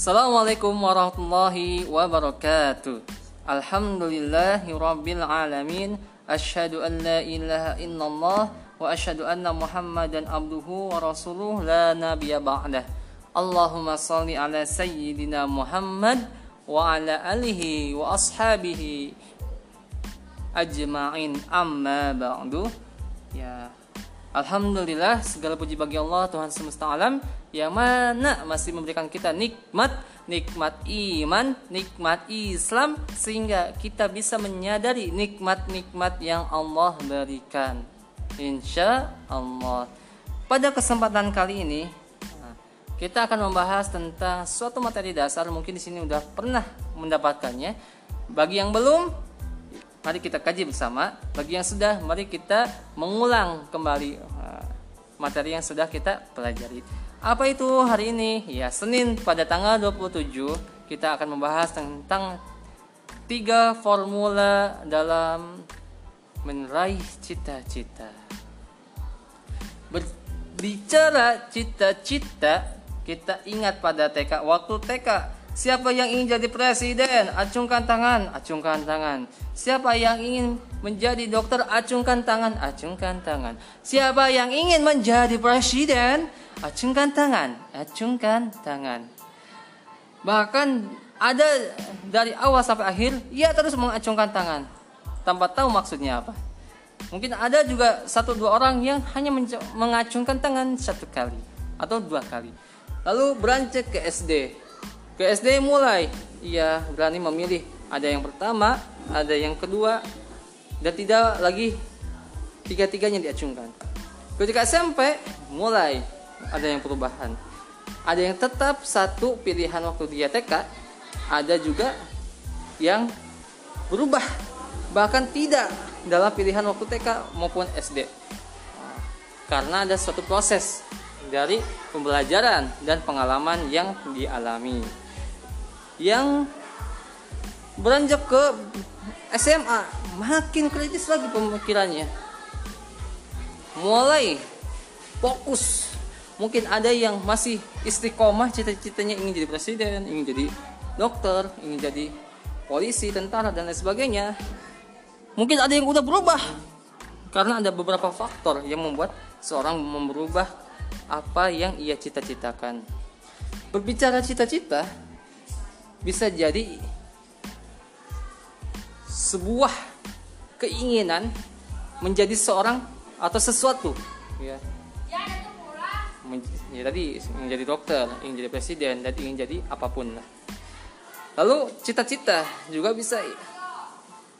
Assalamualaikum warahmatullahi wabarakatuh. Alhamdulillahi rabbil alamin. Asyhadu an la ilaha illallah wa asyhadu anna Muhammadan abduhu wa rasuluh la nabiyya ba'dah. Allahumma salli ala sayyidina Muhammad wa ala alihi wa ashabihi ajma'in amma ba'du. Ya, Alhamdulillah segala puji bagi Allah Tuhan semesta alam yang mana masih memberikan kita nikmat nikmat iman, nikmat Islam sehingga kita bisa menyadari nikmat-nikmat yang Allah berikan. Insya Allah. Pada kesempatan kali ini kita akan membahas tentang suatu materi dasar mungkin di sini udah pernah mendapatkannya. Bagi yang belum, mari kita kaji bersama. Bagi yang sudah, mari kita mengulang kembali uh, materi yang sudah kita pelajari. Apa itu hari ini? Ya, Senin pada tanggal 27 kita akan membahas tentang tiga formula dalam meraih cita-cita. Berbicara cita-cita, kita ingat pada TK. Waktu TK, siapa yang ingin jadi presiden? Acungkan tangan, acungkan tangan. Siapa yang ingin menjadi dokter? Acungkan tangan, acungkan tangan. Siapa yang ingin menjadi presiden? acungkan tangan, acungkan tangan. Bahkan ada dari awal sampai akhir, ia terus mengacungkan tangan tanpa tahu maksudnya apa. Mungkin ada juga satu dua orang yang hanya mengacungkan tangan satu kali atau dua kali. Lalu beranjak ke SD. Ke SD mulai. Ia berani memilih. Ada yang pertama, ada yang kedua, dan tidak lagi tiga-tiganya diacungkan. Ketika SMP mulai. Ada yang perubahan. Ada yang tetap satu pilihan waktu dia TK ada juga yang berubah bahkan tidak dalam pilihan waktu TK maupun SD karena ada suatu proses dari pembelajaran dan pengalaman yang dialami yang beranjak ke SMA makin kritis lagi pemikirannya. Mulai fokus. Mungkin ada yang masih istiqomah cita-citanya ingin jadi presiden ingin jadi dokter ingin jadi polisi tentara dan lain sebagainya. Mungkin ada yang udah berubah. Karena ada beberapa faktor yang membuat seorang merubah apa yang ia cita-citakan. Berbicara cita-cita bisa jadi sebuah keinginan menjadi seorang atau sesuatu. Ya. Ya tadi ingin jadi dokter ingin jadi presiden dan ingin jadi apa pun. Lalu cita-cita juga bisa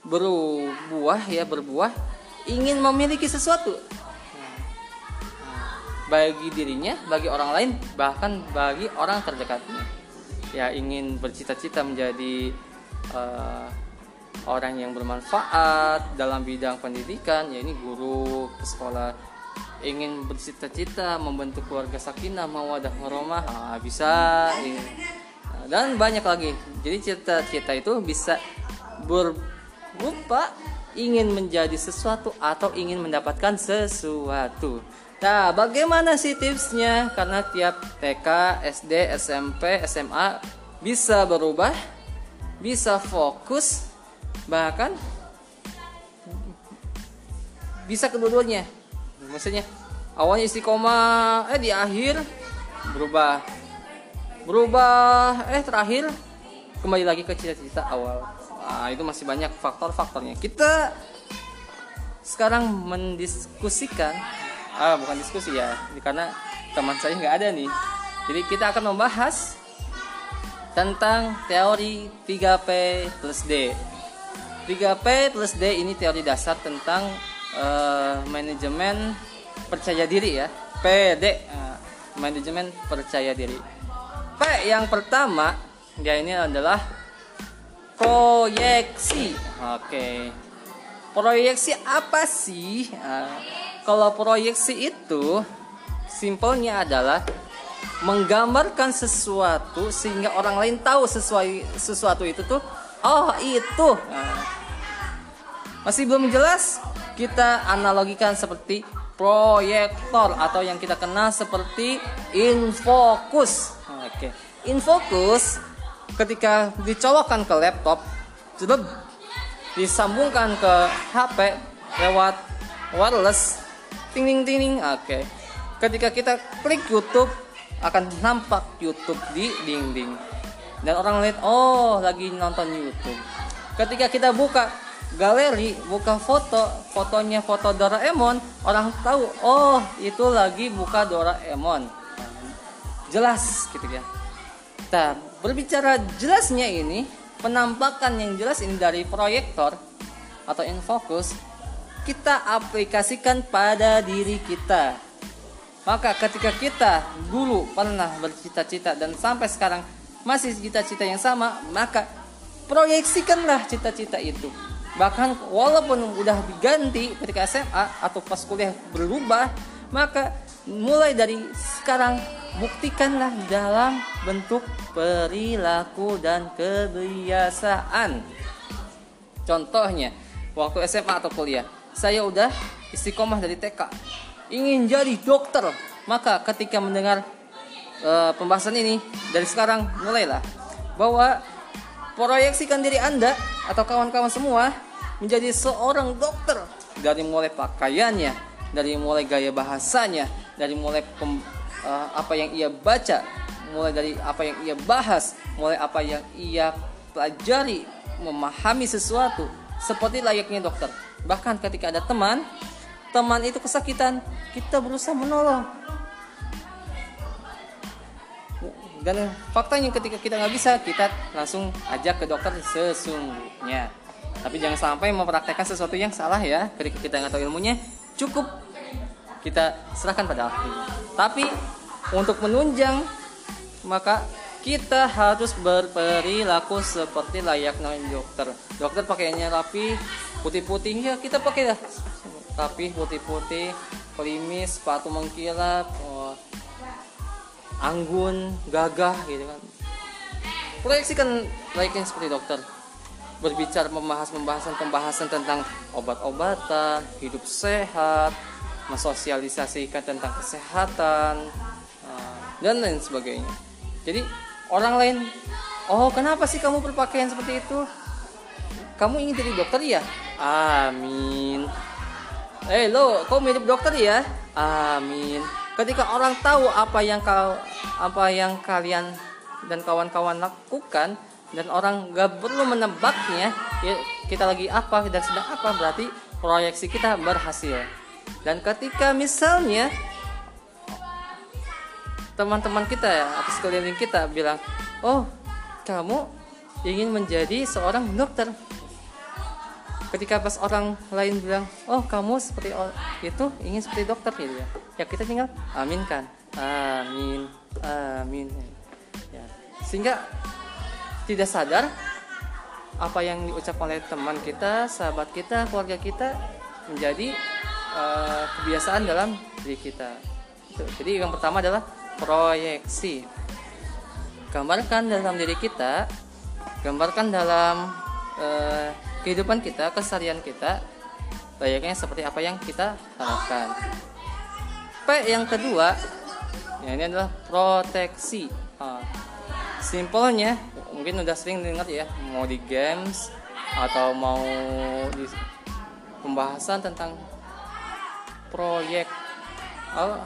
berbuah ya berbuah ingin memiliki sesuatu. Bagi dirinya bagi orang lain bahkan bagi orang terdekatnya ya ingin bercita-cita menjadi uh, orang yang bermanfaat dalam bidang pendidikan ya ini guru sekolah. Ingin bercita-cita membentuk keluarga sakinah mawadah warahmah nah, bisa. Dan banyak lagi. Jadi cita-cita itu bisa berupa ingin menjadi sesuatu atau ingin mendapatkan sesuatu nah bagaimana sih tipsnya? Karena tiap TK SD SMP SMA bisa berubah bisa fokus bahkan bisa kedua-duanya. Maksudnya awalnya istiqomah eh di akhir berubah. Berubah eh terakhir kembali lagi ke cita-cita awal. Nah, itu masih banyak faktor-faktornya. Kita sekarang mendiskusikan ah bukan diskusi ya. Karena teman saya nggak ada nih. Jadi kita akan membahas tentang teori 3P plus D. 3P plus D ini teori dasar tentang uh, manajemen percaya diri ya. PD uh, eh, manajemen percaya diri. P yang pertama dia ini adalah proyeksi. Oke. Okay. proyeksi apa sih? Uh, kalau proyeksi itu simpelnya adalah menggambarkan sesuatu sehingga orang lain tahu sesuai sesuatu itu tuh oh itu nah, masih belum jelas kita analogikan seperti proyektor atau yang kita kenal seperti infokus. Oke. Infokus ketika dicolokkan ke laptop, disambungkan ke HP lewat wireless, ting ting ting ting, oke. Ketika kita klik YouTube akan nampak YouTube di dinding dan orang lihat oh lagi nonton YouTube. Ketika kita buka galeri, buka foto, fotonya foto Doraemon, orang tahu oh itu lagi buka Doraemon. Jelas gitu ya. Nah, berbicara jelasnya ini, penampakan yang jelas ini dari proyektor atau infocus kita aplikasikan pada diri kita. Maka ketika kita dulu pernah bercita-cita dan sampai sekarang masih cita-cita yang sama, maka proyeksikanlah cita-cita itu. Bahkan walaupun udah diganti ketika SMA atau pas kuliah berubah, maka mulai dari sekarang buktikanlah dalam bentuk perilaku dan kebiasaan. Contohnya, waktu SMA atau kuliah, saya udah istiqomah dari TK, ingin jadi dokter. Maka ketika mendengar uh, pembahasan ini dari sekarang mulailah bahwa proyeksikan diri Anda atau kawan-kawan semua menjadi seorang dokter dari mulai pakaiannya, dari mulai gaya bahasanya, dari mulai pem, uh, apa yang ia baca, mulai dari apa yang ia bahas, mulai apa yang ia pelajari, memahami sesuatu seperti layaknya dokter. Bahkan ketika ada teman, teman itu kesakitan, kita berusaha menolong, dan faktanya ketika kita nggak bisa kita langsung ajak ke dokter sesungguhnya. Tapi jangan sampai mempraktekkan sesuatu yang salah ya. Ketika kita nggak tahu ilmunya cukup kita serahkan pada ahli tapi untuk menunjang maka kita harus berperilaku seperti layaknya dokter dokter pakaiannya rapi putih-putih ya kita pakai dah rapi putih-putih klimis sepatu mengkilap oh, anggun, gagah gitu kan. Proyeksikan layaknya seperti dokter. Berbicara membahas pembahasan pembahasan tentang obat-obatan, hidup sehat, mensosialisasikan tentang kesehatan eh, dan lain sebagainya. Jadi orang lain, oh kenapa sih kamu berpakaian seperti itu? Kamu ingin jadi dokter ya? Amin. Eh lo, kau mirip dokter ya? Amin ketika orang tahu apa yang kau apa yang kalian dan kawan-kawan lakukan dan orang gak perlu menebaknya ya kita lagi apa dan sedang apa berarti proyeksi kita berhasil dan ketika misalnya teman-teman kita ya atau sekeliling kita bilang oh kamu ingin menjadi seorang dokter. Ketika pas orang lain bilang oh kamu seperti itu ingin seperti dokter gitu ya. Ya kita tinggal aminkan amin amin. Ya. Sehingga tidak sadar apa yang diucapkan oleh teman kita sahabat kita keluarga kita menjadi uh, kebiasaan dalam diri kita. Jadi yang pertama adalah proyeksi gambarkan dalam diri kita gambarkan dalam uh, kehidupan kita, keseharian kita layaknya seperti apa yang kita harapkan. P yang kedua, ya ini adalah proteksi. Uh, simpelnya mungkin udah sering dengar ya, mau di games atau mau di pembahasan tentang proyek. Oh,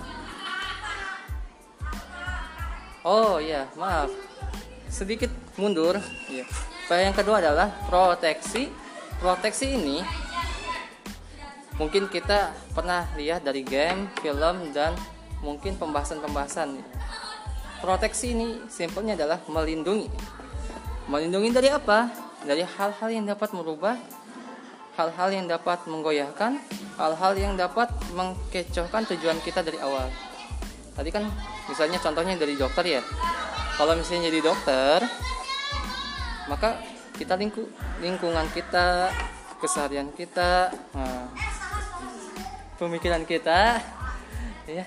oh ya maaf, sedikit mundur. Ya. Yang kedua adalah proteksi proteksi ini mungkin kita pernah lihat dari game, film dan mungkin pembahasan-pembahasan. Proteksi ini simpelnya adalah melindungi. Melindungi dari apa? Dari hal-hal yang dapat merubah, hal-hal yang dapat menggoyahkan, hal-hal yang dapat mengkecohkan tujuan kita dari awal. Tadi kan misalnya contohnya dari dokter ya. Kalau misalnya jadi dokter, maka kita lingku, lingkungan kita keseharian kita nah, pemikiran kita ya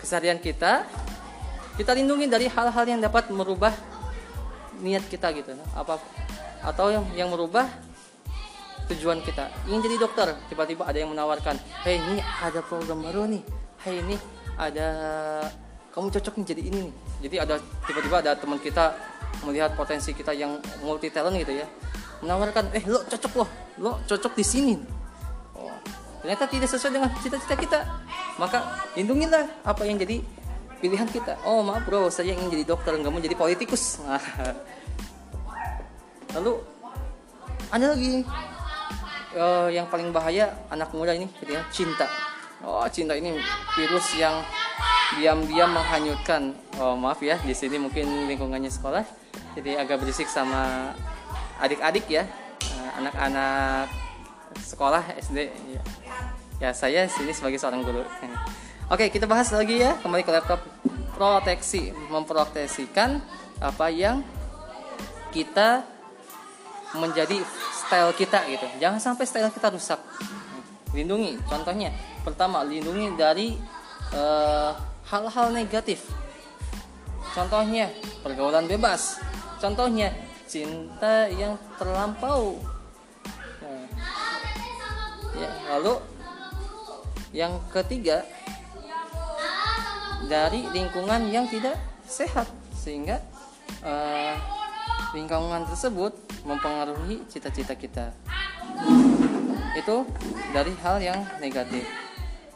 keseharian kita kita lindungi dari hal-hal yang dapat merubah niat kita gitu apa atau yang yang merubah tujuan kita. Ingin jadi dokter tiba-tiba ada yang menawarkan hei ini ada program baru nih. Hey ini ada kamu cocok nih jadi ini nih. Jadi ada tiba-tiba ada teman kita melihat potensi kita yang multi talent gitu ya. Menawarkan eh lo cocok loh lo cocok di sini. Oh, ternyata tidak sesuai dengan cita-cita kita. Maka lindungilah apa yang jadi pilihan kita. Oh maaf bro saya ingin jadi dokter nggak mau jadi politikus. Lalu ada lagi uh, yang paling bahaya anak muda ini gitu ya cinta. Oh cinta ini virus yang diam-diam menghanyutkan. Oh maaf ya di sini mungkin lingkungannya sekolah jadi agak berisik sama adik-adik ya. Eh, anak-anak sekolah SD ya. ya saya sini sebagai seorang guru. Oke kita bahas lagi ya kembali ke laptop. Proteksi memproteksikan apa yang kita menjadi style kita gitu jangan sampai style kita rusak lindungi contohnya pertama lindungi dari uh, hal-hal negatif. Contohnya pergaulan bebas. Contohnya cinta yang terlampau. Nah, ya, lalu yang ketiga dari lingkungan yang tidak sehat sehingga uh, lingkungan tersebut mempengaruhi cita-cita kita. Itu dari hal yang negatif.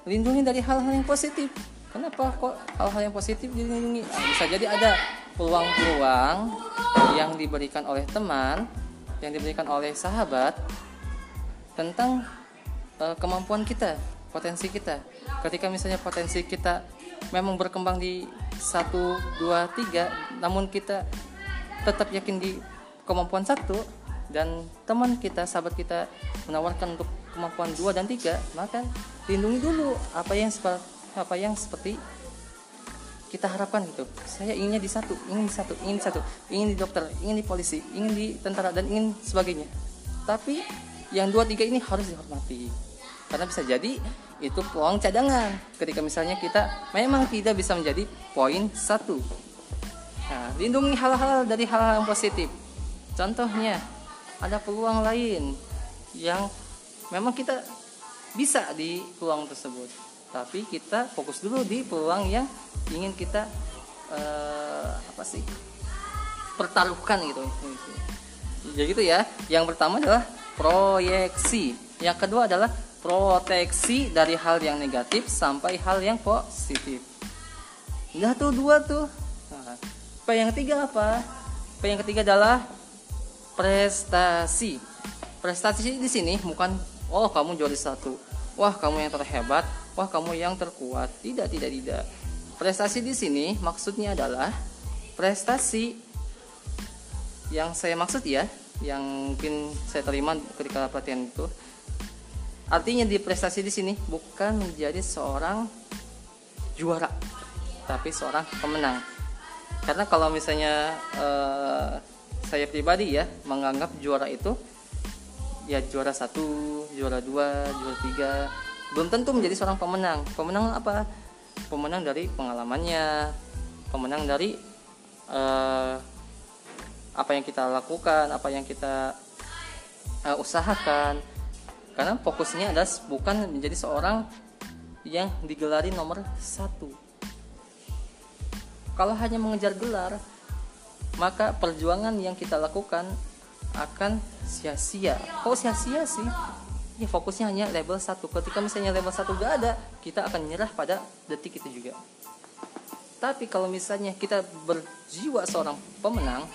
Lindungi dari hal-hal yang positif kenapa kok hal-hal yang positif dilindungi nah, bisa jadi ada peluang-peluang yang diberikan oleh teman yang diberikan oleh sahabat tentang uh, kemampuan kita potensi kita ketika misalnya potensi kita memang berkembang di satu dua tiga namun kita tetap yakin di kemampuan satu dan teman kita sahabat kita menawarkan untuk kemampuan dua dan tiga maka lindungi dulu apa yang seperti apa yang seperti kita harapkan gitu. Saya inginnya di satu ingin di satu ingin di satu ingin di dokter ingin di polisi ingin di tentara dan ingin sebagainya. Tapi yang dua tiga ini harus dihormati. Karena bisa jadi itu peluang cadangan. Ketika misalnya kita memang tidak bisa menjadi poin satu lindungi hal-hal dari hal-hal yang positif. Contohnya ada peluang lain yang memang kita bisa di peluang tersebut. Tapi kita fokus dulu di peluang yang ingin kita uh, apa sih pertaruhkan gitu. Jadi gitu ya. Yang pertama adalah proyeksi. Yang kedua adalah proteksi dari hal yang negatif sampai hal yang positif. Udah tuh dua tuh. nah, P yang ketiga apa P yang ketiga adalah prestasi prestasi di sini bukan oh kamu juara satu wah kamu yang terhebat wah kamu yang terkuat. Tidak, tidak, tidak. Prestasi di sini maksudnya adalah prestasi yang saya maksud ya, yang mungkin saya terima ketika pelatihan itu. Artinya di prestasi di sini bukan menjadi seorang juara, tapi seorang pemenang. Karena kalau misalnya uh, saya pribadi ya menganggap juara itu ya juara satu, juara dua, juara tiga, belum tentu menjadi seorang pemenang. Pemenang apa? Pemenang dari pengalamannya pemenang dari uh, apa yang kita lakukan apa yang kita uh, usahakan. Karena fokusnya adalah bukan menjadi seorang yang digelari nomor satu kalau hanya mengejar gelar maka perjuangan yang kita lakukan akan sia-sia. Kok sia-sia sih? Ya fokusnya hanya level 1 ketika misalnya level 1 gak ada kita akan nyerah pada detik itu juga. Tapi kalau misalnya kita berjiwa seorang pemenang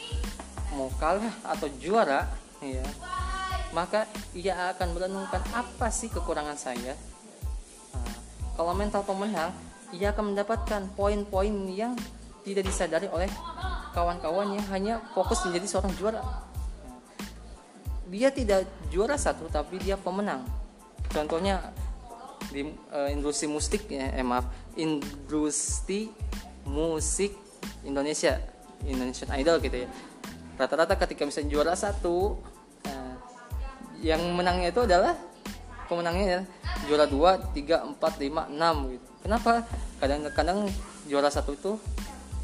mau kalah atau juara ya maka ia akan merenungkan apa sih kekurangan saya. Nah, kalau mental pemenang ia akan mendapatkan poin-poin yang tidak disadari oleh kawan-kawan yang hanya fokus menjadi seorang juara. Dia tidak juara satu tapi dia pemenang. Contohnya di uh, industri musik ya eh, maaf industri musik Indonesia Indonesian Idol gitu ya. Rata-rata ketika misalnya juara satu uh, yang menangnya itu adalah pemenangnya ya, juara dua tiga empat lima enam gitu. Kenapa? Kadang-kadang juara satu itu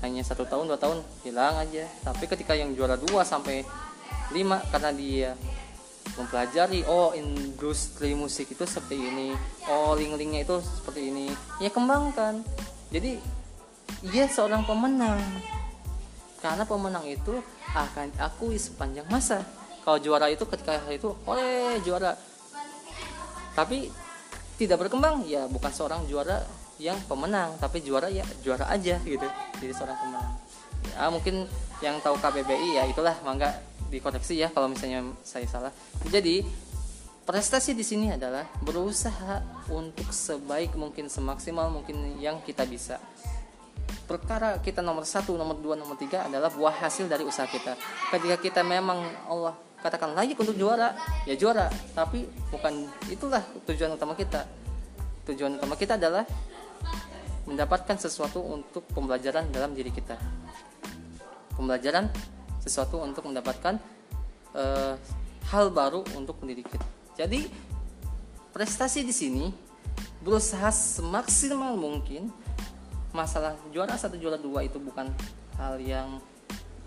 hanya satu tahun dua tahun hilang aja. Tapi ketika yang juara dua sampai lima karena dia mempelajari oh industri musik itu seperti ini oh link-linknya itu seperti ini ya kembangkan. Jadi ia seorang pemenang. Karena pemenang itu akan akui sepanjang masa. Kalau juara itu ketika itu oleh juara. Tapi tidak berkembang ya bukan seorang juara yang pemenang tapi juara ya juara aja gitu jadi seorang pemenang ya mungkin yang tahu KBBI ya itulah mangga dikoreksi ya kalau misalnya saya salah. Jadi prestasi di sini adalah berusaha untuk sebaik mungkin semaksimal mungkin yang kita bisa. Perkara kita nomor satu, nomor dua, nomor tiga adalah buah hasil dari usaha kita. Ketika kita memang Allah katakan layak untuk juara, ya juara. Tapi bukan itulah tujuan utama kita. Tujuan utama kita adalah mendapatkan sesuatu untuk pembelajaran dalam diri kita. Pembelajaran sesuatu untuk mendapatkan uh, hal baru untuk mendidik kita. Jadi prestasi di sini berusaha semaksimal mungkin masalah juara satu juara dua itu bukan hal yang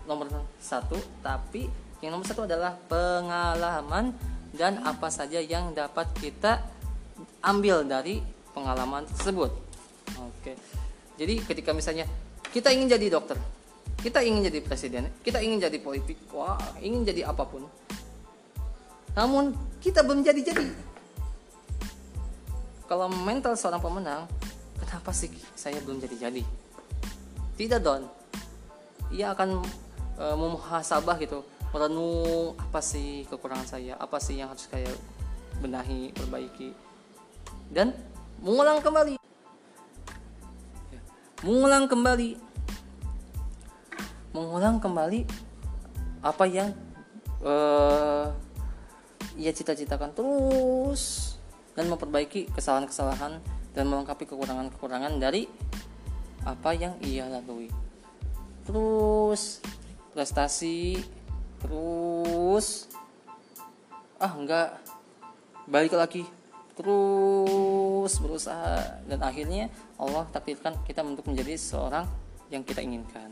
nomor satu tapi yang nomor satu adalah pengalaman dan apa saja yang dapat kita ambil dari pengalaman tersebut oke. Jadi ketika misalnya kita ingin jadi dokter kita ingin jadi presiden kita ingin jadi politik wah ingin jadi apa pun. Namun kita belum jadi jadi kalau mental seorang pemenang kenapa sih saya belum jadi jadi tidak don. Ia akan e, memuhasabah gitu merenung apa sih kekurangan saya apa sih yang harus saya benahi perbaiki dan mengulang kembali mengulang kembali. Mengulang kembali apa yang uh, ia cita-citakan terus dan memperbaiki kesalahan-kesalahan dan melengkapi kekurangan-kekurangan dari apa yang ia lalui. Terus prestasi terus ah enggak. Balik lagi terus berusaha. Dan akhirnya Allah takdirkan kita untuk menjadi seorang yang kita inginkan.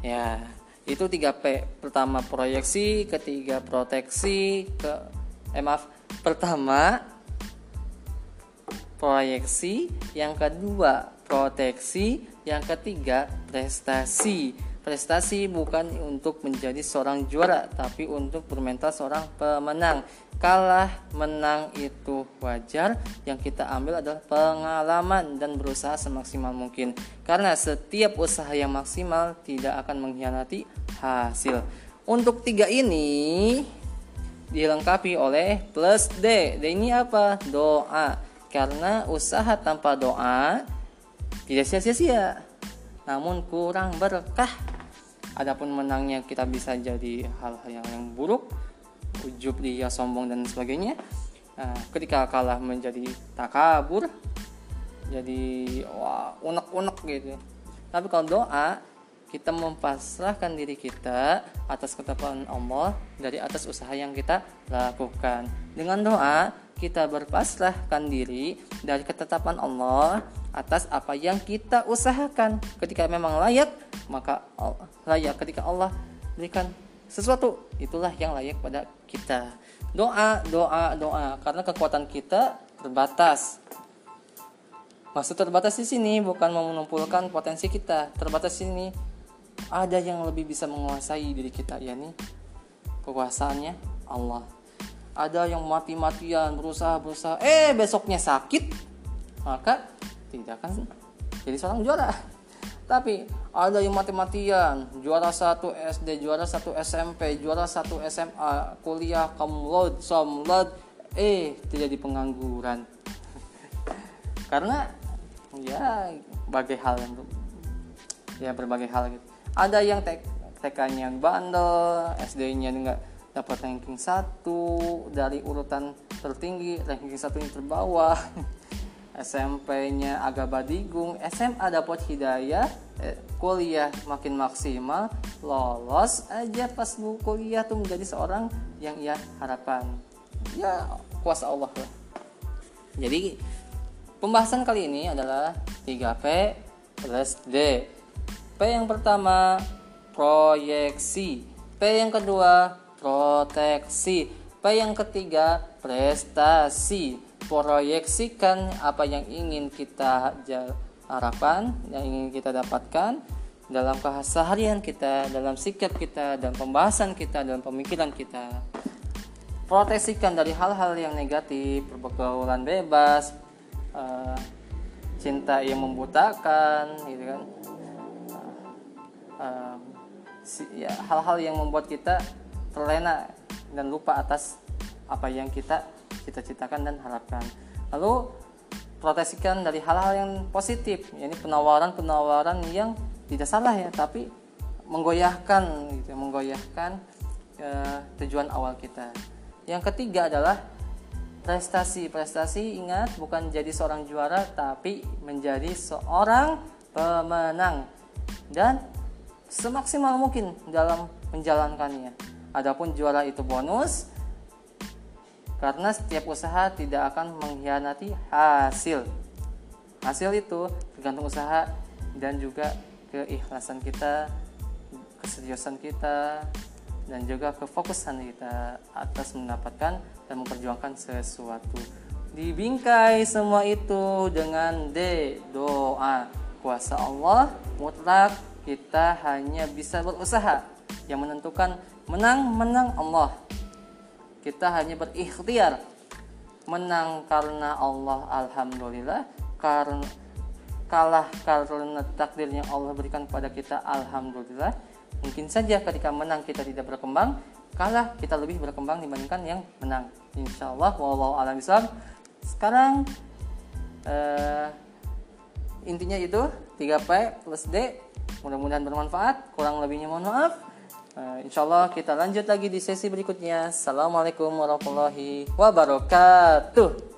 Ya, itu 3P. Pertama proyeksi, ketiga proteksi, ke eh maaf, pertama proyeksi, yang kedua proteksi, yang ketiga prestasi. Prestasi bukan untuk menjadi seorang juara, tapi untuk bermental seorang pemenang. Kalah menang itu wajar. Yang kita ambil adalah pengalaman dan berusaha semaksimal mungkin. Karena setiap usaha yang maksimal tidak akan mengkhianati hasil. Untuk tiga ini dilengkapi oleh plus D. D ini apa? Doa. Karena usaha tanpa doa tidak sia-sia namun kurang berkah adapun menangnya kita bisa jadi hal-hal yang, yang buruk ujub dia sombong dan sebagainya. Nah, ketika kalah menjadi takabur jadi wah unek-unek gitu. Tapi kalau doa kita mempasrahkan diri kita atas ketetapan Allah dari atas usaha yang kita lakukan. Dengan doa kita berpasrahkan diri dari ketetapan Allah atas apa yang kita usahakan. Ketika memang layak maka layak ketika Allah berikan sesuatu. Itulah yang layak pada kita. Doa doa doa. Karena kekuatan kita terbatas. Maksud terbatas di sini bukan mengumpulkan potensi kita. Terbatas di sini ada yang lebih bisa menguasai diri kita yakni kekuasaannya Allah. Ada yang mati-matian berusaha berusaha eh besoknya sakit. Maka tidak akan jadi seorang juara. Tapi ada yang mati-matian juara satu SD juara satu SMP juara satu SMA kuliah kamlod somlod eh terjadi pengangguran. Karena ya berbagai hal yang ya berbagai hal gitu. Ada yang TK-nya bandel SD-nya enggak dapat ranking satu dari urutan tertinggi ranking satu yang terbawah SMP-nya agak badigung, SMA dapat hidayah, eh, kuliah makin maksimal, lolos aja pas kuliah tuh menjadi seorang yang ia harapkan. Ya kuasa Allah lah. Jadi pembahasan kali ini adalah 3P plus D. P yang pertama proyeksi, P yang kedua proteksi, P yang ketiga, prestasi. Proyeksikan apa yang ingin kita harapkan, yang ingin kita dapatkan dalam keseharian kita, dalam sikap kita, dalam pembahasan kita, dalam pemikiran kita. Proteksikan dari hal-hal yang negatif, pergaulan bebas, uh, cinta yang membutakan, gitu kan. Uh, ya hal-hal yang membuat kita terlena dan lupa atas apa yang kita cita-citakan dan harapkan. Lalu proteksikan dari hal-hal yang positif, ini penawaran-penawaran yang tidak salah ya, tapi menggoyahkan gitu, menggoyahkan uh, tujuan awal kita. Yang ketiga adalah prestasi. Prestasi ingat bukan jadi seorang juara tapi menjadi seorang pemenang dan semaksimal mungkin dalam menjalankannya. Adapun juara itu bonus, karena setiap usaha tidak akan mengkhianati hasil. Hasil itu tergantung usaha dan juga keikhlasan kita, keseriusan kita, dan juga kefokusan kita atas mendapatkan dan memperjuangkan sesuatu. Dibingkai semua itu dengan D, doa. Kuasa Allah mutlak kita hanya bisa berusaha yang menentukan menang-menang Allah kita hanya berikhtiar menang karena Allah alhamdulillah. Karena kalah karena takdir yang Allah berikan kepada kita alhamdulillah. Mungkin saja ketika menang kita tidak berkembang kalah kita lebih berkembang dibandingkan yang menang. Insyaallah wallahu alam sekarang uh, intinya itu 3P plus D mudah-mudahan bermanfaat. Kurang lebihnya mohon maaf Uh, insya Allah kita lanjut lagi di sesi berikutnya. Assalamualaikum warahmatullahi wabarakatuh.